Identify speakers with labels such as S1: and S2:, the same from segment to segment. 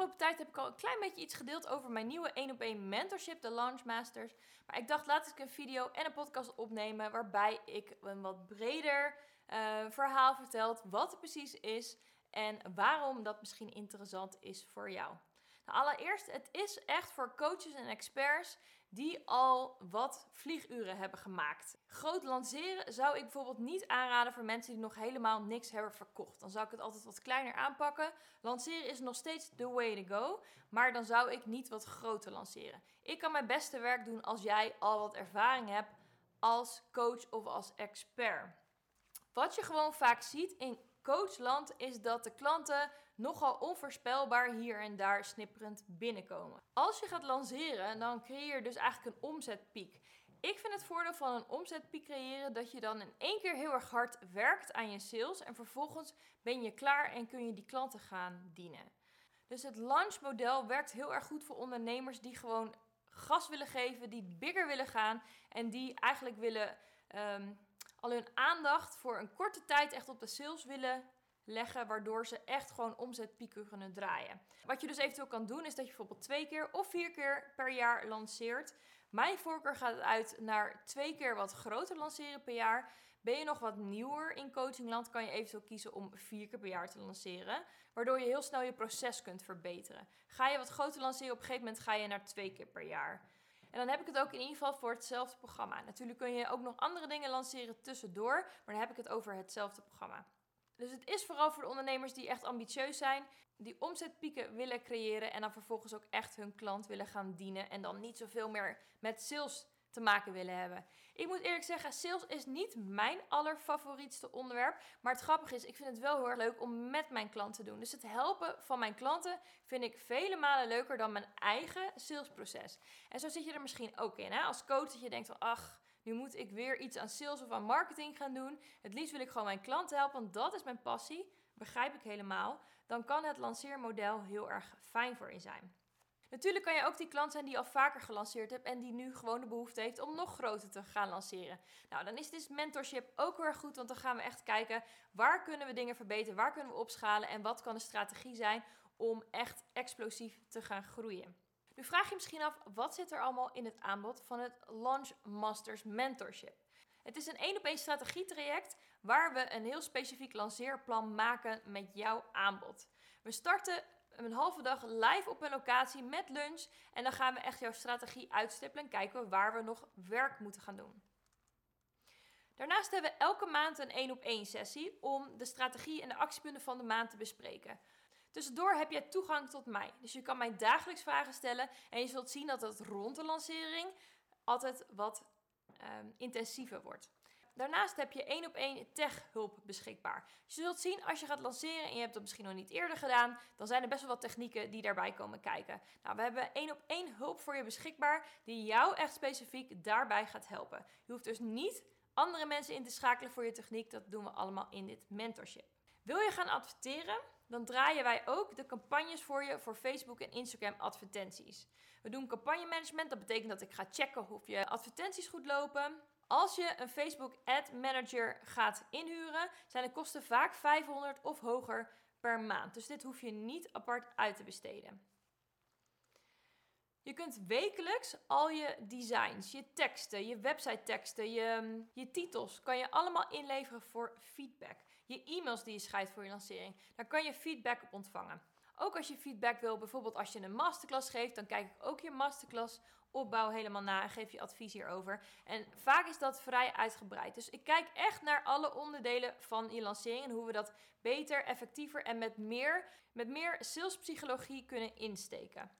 S1: afgelopen tijd heb ik al een klein beetje iets gedeeld over mijn nieuwe 1 op 1 mentorship, de Launch Masters. Maar ik dacht, laat ik een video en een podcast opnemen waarbij ik een wat breder uh, verhaal vertel wat het precies is en waarom dat misschien interessant is voor jou. Nou, allereerst, het is echt voor coaches en experts die al wat vlieguren hebben gemaakt. Groot lanceren zou ik bijvoorbeeld niet aanraden voor mensen die nog helemaal niks hebben verkocht. Dan zou ik het altijd wat kleiner aanpakken. Lanceren is nog steeds the way to go, maar dan zou ik niet wat groter lanceren. Ik kan mijn beste werk doen als jij al wat ervaring hebt als coach of als expert. Wat je gewoon vaak ziet in coachland is dat de klanten nogal onvoorspelbaar hier en daar snipperend binnenkomen. Als je gaat lanceren, dan creëer je dus eigenlijk een omzetpiek. Ik vind het voordeel van een omzetpiek creëren dat je dan in één keer heel erg hard werkt aan je sales en vervolgens ben je klaar en kun je die klanten gaan dienen. Dus het launchmodel werkt heel erg goed voor ondernemers die gewoon gas willen geven, die bigger willen gaan en die eigenlijk willen um, al hun aandacht voor een korte tijd echt op de sales willen leggen, waardoor ze echt gewoon omzetpieken kunnen draaien. Wat je dus eventueel kan doen, is dat je bijvoorbeeld twee keer of vier keer per jaar lanceert. Mijn voorkeur gaat uit naar twee keer wat groter lanceren per jaar. Ben je nog wat nieuwer in coachingland, kan je eventueel kiezen om vier keer per jaar te lanceren, waardoor je heel snel je proces kunt verbeteren. Ga je wat groter lanceren, op een gegeven moment ga je naar twee keer per jaar. En dan heb ik het ook in ieder geval voor hetzelfde programma. Natuurlijk kun je ook nog andere dingen lanceren tussendoor, maar dan heb ik het over hetzelfde programma. Dus het is vooral voor de ondernemers die echt ambitieus zijn, die omzetpieken willen creëren en dan vervolgens ook echt hun klant willen gaan dienen en dan niet zoveel meer met sales te maken willen hebben. Ik moet eerlijk zeggen, sales is niet mijn allerfavorietste onderwerp. Maar het grappige is, ik vind het wel heel erg leuk om met mijn klanten te doen. Dus het helpen van mijn klanten vind ik vele malen leuker dan mijn eigen salesproces. En zo zit je er misschien ook in. Hè? Als coach dat je denkt van, ach, nu moet ik weer iets aan sales of aan marketing gaan doen. Het liefst wil ik gewoon mijn klanten helpen, want dat is mijn passie. Begrijp ik helemaal. Dan kan het lanceermodel heel erg fijn voor je zijn. Natuurlijk kan je ook die klant zijn die al vaker gelanceerd hebt en die nu gewoon de behoefte heeft om nog groter te gaan lanceren. Nou, dan is dit mentorship ook heel goed, want dan gaan we echt kijken waar kunnen we dingen verbeteren, waar kunnen we opschalen en wat kan de strategie zijn om echt explosief te gaan groeien. Nu vraag je misschien af, wat zit er allemaal in het aanbod van het Launch Masters Mentorship? Het is een één op één strategietraject waar we een heel specifiek lanceerplan maken met jouw aanbod. We starten een halve dag live op een locatie met lunch. En dan gaan we echt jouw strategie uitstippelen en kijken waar we nog werk moeten gaan doen. Daarnaast hebben we elke maand een één op één sessie om de strategie en de actiepunten van de maand te bespreken. Tussendoor heb je toegang tot mij. Dus je kan mij dagelijks vragen stellen en je zult zien dat het rond de lancering altijd wat um, intensiever wordt. Daarnaast heb je één op één tech-hulp beschikbaar. Je zult zien als je gaat lanceren en je hebt dat misschien nog niet eerder gedaan, dan zijn er best wel wat technieken die daarbij komen kijken. Nou, we hebben één op één hulp voor je beschikbaar die jou echt specifiek daarbij gaat helpen. Je hoeft dus niet andere mensen in te schakelen voor je techniek. Dat doen we allemaal in dit mentorship. Wil je gaan adverteren? Dan draaien wij ook de campagnes voor je voor Facebook en Instagram advertenties. We doen campagnemanagement. Dat betekent dat ik ga checken of je advertenties goed lopen. Als je een Facebook Ad Manager gaat inhuren, zijn de kosten vaak 500 of hoger per maand. Dus dit hoef je niet apart uit te besteden. Je kunt wekelijks al je designs, je teksten, je website teksten, je, je titels, kan je allemaal inleveren voor feedback. Je e-mails die je schrijft voor je lancering, daar kan je feedback op ontvangen. Ook als je feedback wil, bijvoorbeeld als je een masterclass geeft, dan kijk ik ook je masterclass opbouw helemaal na en geef je advies hierover. En vaak is dat vrij uitgebreid. Dus ik kijk echt naar alle onderdelen van je lancering en hoe we dat beter, effectiever en met meer, met meer salespsychologie kunnen insteken.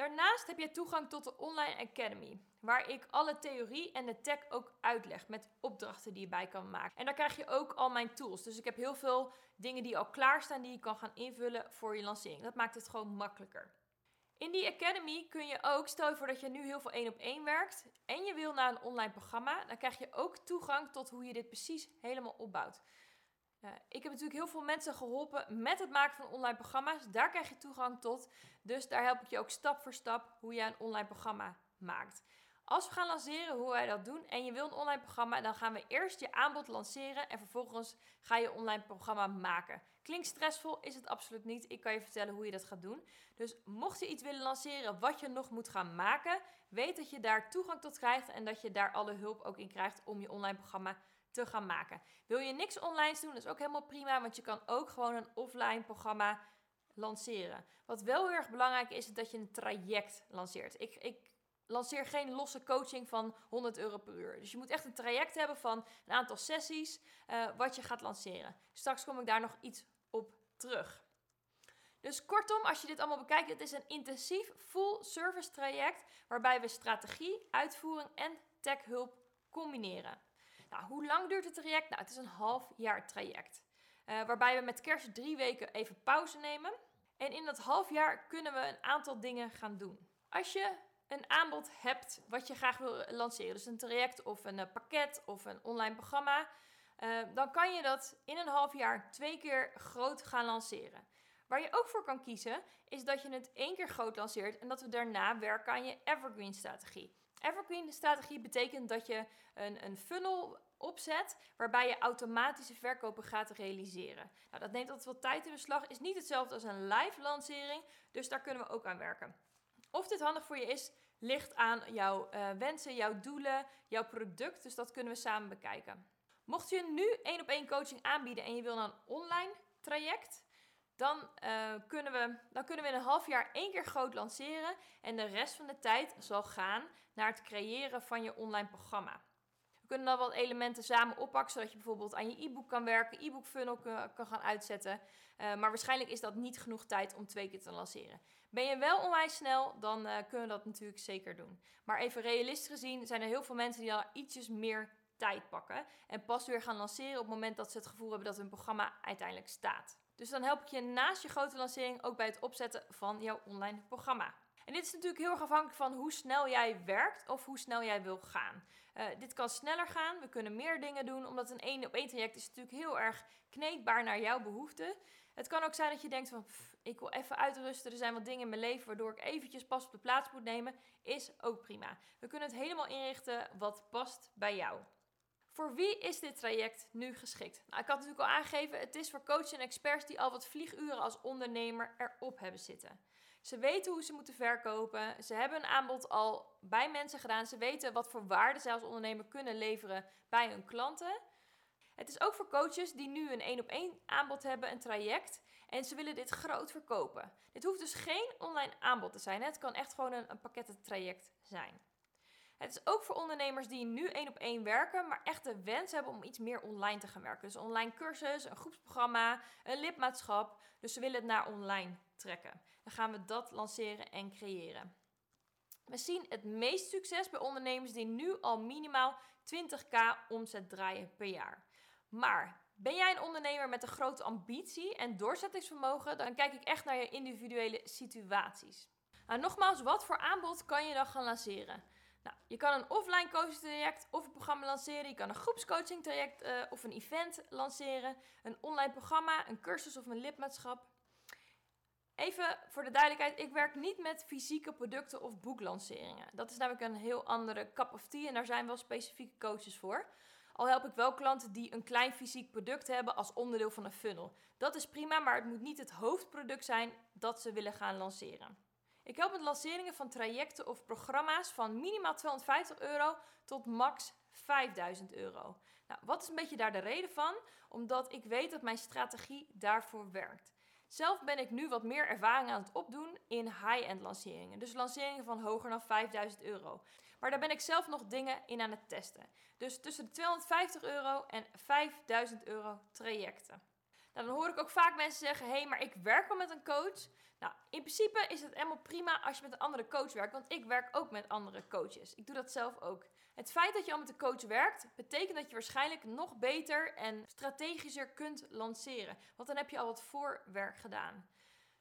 S1: Daarnaast heb je toegang tot de Online Academy, waar ik alle theorie en de tech ook uitleg met opdrachten die je bij kan maken. En daar krijg je ook al mijn tools. Dus ik heb heel veel dingen die al klaarstaan die je kan gaan invullen voor je lancering. Dat maakt het gewoon makkelijker. In die Academy kun je ook, stel je voor dat je nu heel veel één op één werkt en je wil naar een online programma, dan krijg je ook toegang tot hoe je dit precies helemaal opbouwt. Uh, ik heb natuurlijk heel veel mensen geholpen met het maken van online programma's. Daar krijg je toegang tot. Dus daar help ik je ook stap voor stap hoe je een online programma maakt. Als we gaan lanceren hoe wij dat doen en je wil een online programma, dan gaan we eerst je aanbod lanceren en vervolgens ga je online programma maken. Klinkt stressvol, is het absoluut niet. Ik kan je vertellen hoe je dat gaat doen. Dus mocht je iets willen lanceren wat je nog moet gaan maken, weet dat je daar toegang tot krijgt en dat je daar alle hulp ook in krijgt om je online programma te gaan maken. Wil je niks online doen, dat is ook helemaal prima, want je kan ook gewoon een offline programma lanceren. Wat wel heel erg belangrijk is, is dat je een traject lanceert. Ik, ik lanceer geen losse coaching van 100 euro per uur. Dus je moet echt een traject hebben van een aantal sessies uh, wat je gaat lanceren. Straks kom ik daar nog iets op terug. Dus kortom, als je dit allemaal bekijkt, het is een intensief full service traject waarbij we strategie, uitvoering en techhulp combineren. Nou, hoe lang duurt het traject? Nou, het is een half jaar traject. Uh, waarbij we met kerst drie weken even pauze nemen. En in dat half jaar kunnen we een aantal dingen gaan doen. Als je een aanbod hebt wat je graag wil lanceren, dus een traject of een uh, pakket of een online programma, uh, dan kan je dat in een half jaar twee keer groot gaan lanceren. Waar je ook voor kan kiezen, is dat je het één keer groot lanceert en dat we daarna werken aan je evergreen strategie. Evergreen strategie betekent dat je een, een funnel opzet waarbij je automatische verkopen gaat realiseren. Nou, dat neemt altijd wat tijd in beslag, is niet hetzelfde als een live lancering, dus daar kunnen we ook aan werken. Of dit handig voor je is, ligt aan jouw uh, wensen, jouw doelen, jouw product, dus dat kunnen we samen bekijken. Mocht je nu één op één coaching aanbieden en je wil een online traject, dan, uh, kunnen we, dan kunnen we in een half jaar één keer groot lanceren en de rest van de tijd zal gaan naar het creëren van je online programma. We kunnen dan wat elementen samen oppakken, zodat je bijvoorbeeld aan je e-book kan werken, e-book funnel kan, gaan uitzetten. Uh, maar waarschijnlijk is dat niet genoeg tijd om twee keer te lanceren. Ben je wel onwijs snel, dan uh, kunnen we dat natuurlijk zeker doen. Maar even realistisch gezien zijn er heel veel mensen die al ietsjes meer tijd pakken. En pas weer gaan lanceren op het moment dat ze het gevoel hebben dat hun programma uiteindelijk staat. Dus dan help ik je naast je grote lancering ook bij het opzetten van jouw online programma. En dit is natuurlijk heel erg afhankelijk van hoe snel jij werkt of hoe snel jij wil gaan. Uh, dit kan sneller gaan, we kunnen meer dingen doen, omdat een één op één traject is natuurlijk heel erg kneedbaar naar jouw behoeften. Het kan ook zijn dat je denkt van, ik wil even uitrusten, er zijn wat dingen in mijn leven waardoor ik eventjes pas op de plaats moet nemen, is ook prima. We kunnen het helemaal inrichten wat past bij jou. Voor wie is dit traject nu geschikt? Nou, ik had natuurlijk al aangegeven, het is voor coaches en experts die al wat vlieguren als ondernemer erop hebben zitten. Ze weten hoe ze moeten verkopen. Ze hebben een aanbod al bij mensen gedaan. Ze weten wat voor waarde zij als ondernemer kunnen leveren bij hun klanten. Het is ook voor coaches die nu een één op één aanbod hebben, een traject. En ze willen dit groot verkopen. Dit hoeft dus geen online aanbod te zijn. Het kan echt gewoon een pakkettentraject zijn. Het is ook voor ondernemers die nu één op één werken, maar echt de wens hebben om iets meer online te gaan werken. Dus een online cursus, een groepsprogramma, een lidmaatschap. Dus ze willen het naar online trekken. Dan gaan we dat lanceren en creëren. We zien het meest succes bij ondernemers die nu al minimaal 20k omzet draaien per jaar. Maar ben jij een ondernemer met een grote ambitie en doorzettingsvermogen, dan kijk ik echt naar je individuele situaties. Nou, nogmaals, wat voor aanbod kan je dan gaan lanceren? Nou, je kan een offline coaching traject of een programma lanceren. Je kan een groepscoaching traject uh, of een event lanceren. Een online programma, een cursus of een lidmaatschap. Even voor de duidelijkheid, ik werk niet met fysieke producten of boeklanceringen. Dat is namelijk een heel andere cup of tea en daar zijn wel specifieke coaches voor. Al help ik wel klanten die een klein fysiek product hebben als onderdeel van een funnel. Dat is prima, maar het moet niet het hoofdproduct zijn dat ze willen gaan lanceren. Ik help met lanceringen van trajecten of programma's van minimaal 250 euro tot max 5000 euro. Nou, wat is een beetje daar de reden van? Omdat ik weet dat mijn strategie daarvoor werkt. Zelf ben ik nu wat meer ervaring aan het opdoen in high-end lanceringen. Dus lanceringen van hoger dan 5000 euro. Maar daar ben ik zelf nog dingen in aan het testen. Dus tussen de 250 euro en 5000 euro trajecten. Nou, dan hoor ik ook vaak mensen zeggen: hé, hey, maar ik werk wel met een coach. Nou, in principe is het helemaal prima als je met een andere coach werkt, want ik werk ook met andere coaches. Ik doe dat zelf ook. Het feit dat je al met een coach werkt, betekent dat je waarschijnlijk nog beter en strategischer kunt lanceren. Want dan heb je al wat voorwerk gedaan.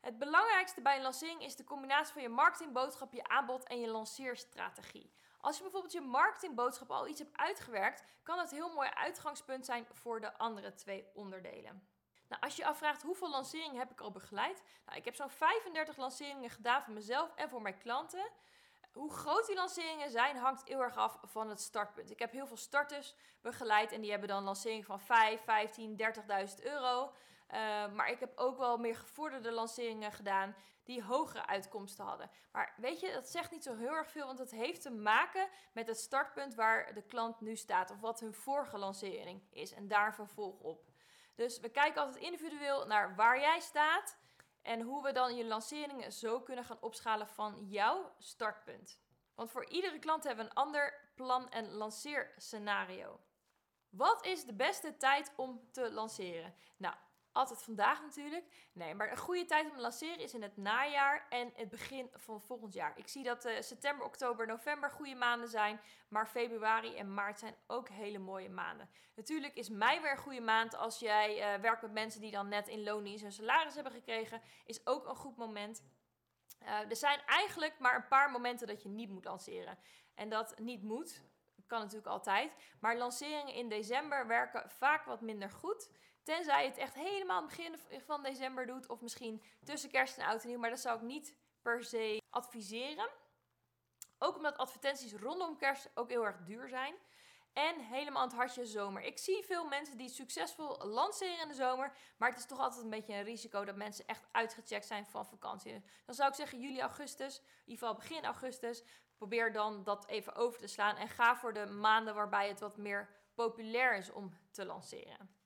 S1: Het belangrijkste bij een lancering is de combinatie van je marketingboodschap, je aanbod en je lanceerstrategie. Als je bijvoorbeeld je marketingboodschap al iets hebt uitgewerkt, kan dat een heel mooi uitgangspunt zijn voor de andere twee onderdelen. Nou, als je afvraagt hoeveel lanceringen heb ik al begeleid? Nou, ik heb zo'n 35 lanceringen gedaan voor mezelf en voor mijn klanten. Hoe groot die lanceringen zijn, hangt heel erg af van het startpunt. Ik heb heel veel starters begeleid en die hebben dan lanceringen van 5, 15, 30.000 euro. maar ik heb ook wel meer gevorderde lanceringen gedaan die hogere uitkomsten hadden. Maar weet je, dat zegt niet zo heel erg veel, want het heeft te maken met het startpunt waar de klant nu staat of wat hun vorige lancering is en daar vervolg op. Dus we kijken altijd individueel naar waar jij staat en hoe we dan je lanceringen zo kunnen gaan opschalen van jouw startpunt. Want voor iedere klant hebben we een ander plan- en lanceerscenario. Wat is de beste tijd om te lanceren? Nou, altijd vandaag natuurlijk. Nee, maar een goede tijd om te lanceren is in het najaar en het begin van volgend jaar. Ik zie dat uh, september, oktober, november goede maanden zijn. Maar februari en maart zijn ook hele mooie maanden. Natuurlijk is mei weer een goede maand als jij uh, werkt met mensen die dan net in loondienst hun salaris hebben gekregen. Is ook een goed moment. Uh, er zijn eigenlijk maar een paar momenten dat je niet moet lanceren. En dat niet moet, kan natuurlijk altijd. Maar lanceringen in december werken vaak wat minder goed. Tenzij je het echt helemaal begin van december doet. Of misschien tussen kerst en oud en nieuw. Maar dat zou ik niet per se adviseren. Ook omdat advertenties rondom kerst ook heel erg duur zijn. En helemaal aan het hartje zomer. Ik zie veel mensen die succesvol lanceren in de zomer. Maar het is toch altijd een beetje een risico dat mensen echt uitgecheckt zijn van vakantie. Dan zou ik zeggen juli, augustus. In ieder geval begin augustus. Probeer dan dat even over te slaan. En ga voor de maanden waarbij het wat meer populair is om te lanceren.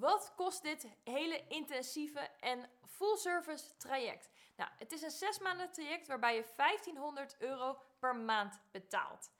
S1: Wat kost dit hele intensieve en full service traject? Nou, het is een zes maanden traject waarbij je 1500 euro per maand betaalt.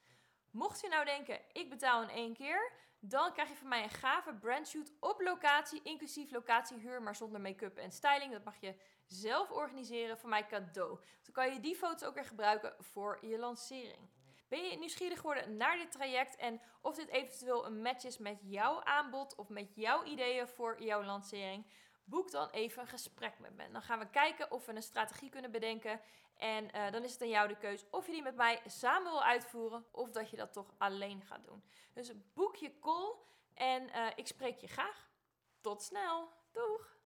S1: Mocht je nou denken, ik betaal in één keer, dan krijg je van mij een gave brandshoot op locatie, inclusief locatiehuur, maar zonder make-up en styling. Dat mag je zelf organiseren voor mij cadeau. Dan kan je die foto's ook weer gebruiken voor je lancering. Ben je nieuwsgierig geworden naar dit traject en of dit eventueel een match is met jouw aanbod of met jouw ideeën voor jouw lancering? Boek dan even een gesprek met me. Dan gaan we kijken of we een strategie kunnen bedenken. En uh, dan is het aan jou de keus of je die met mij samen wil uitvoeren of dat je dat toch alleen gaat doen. Dus boek je call en uh, ik spreek je graag. Tot snel. Doeg!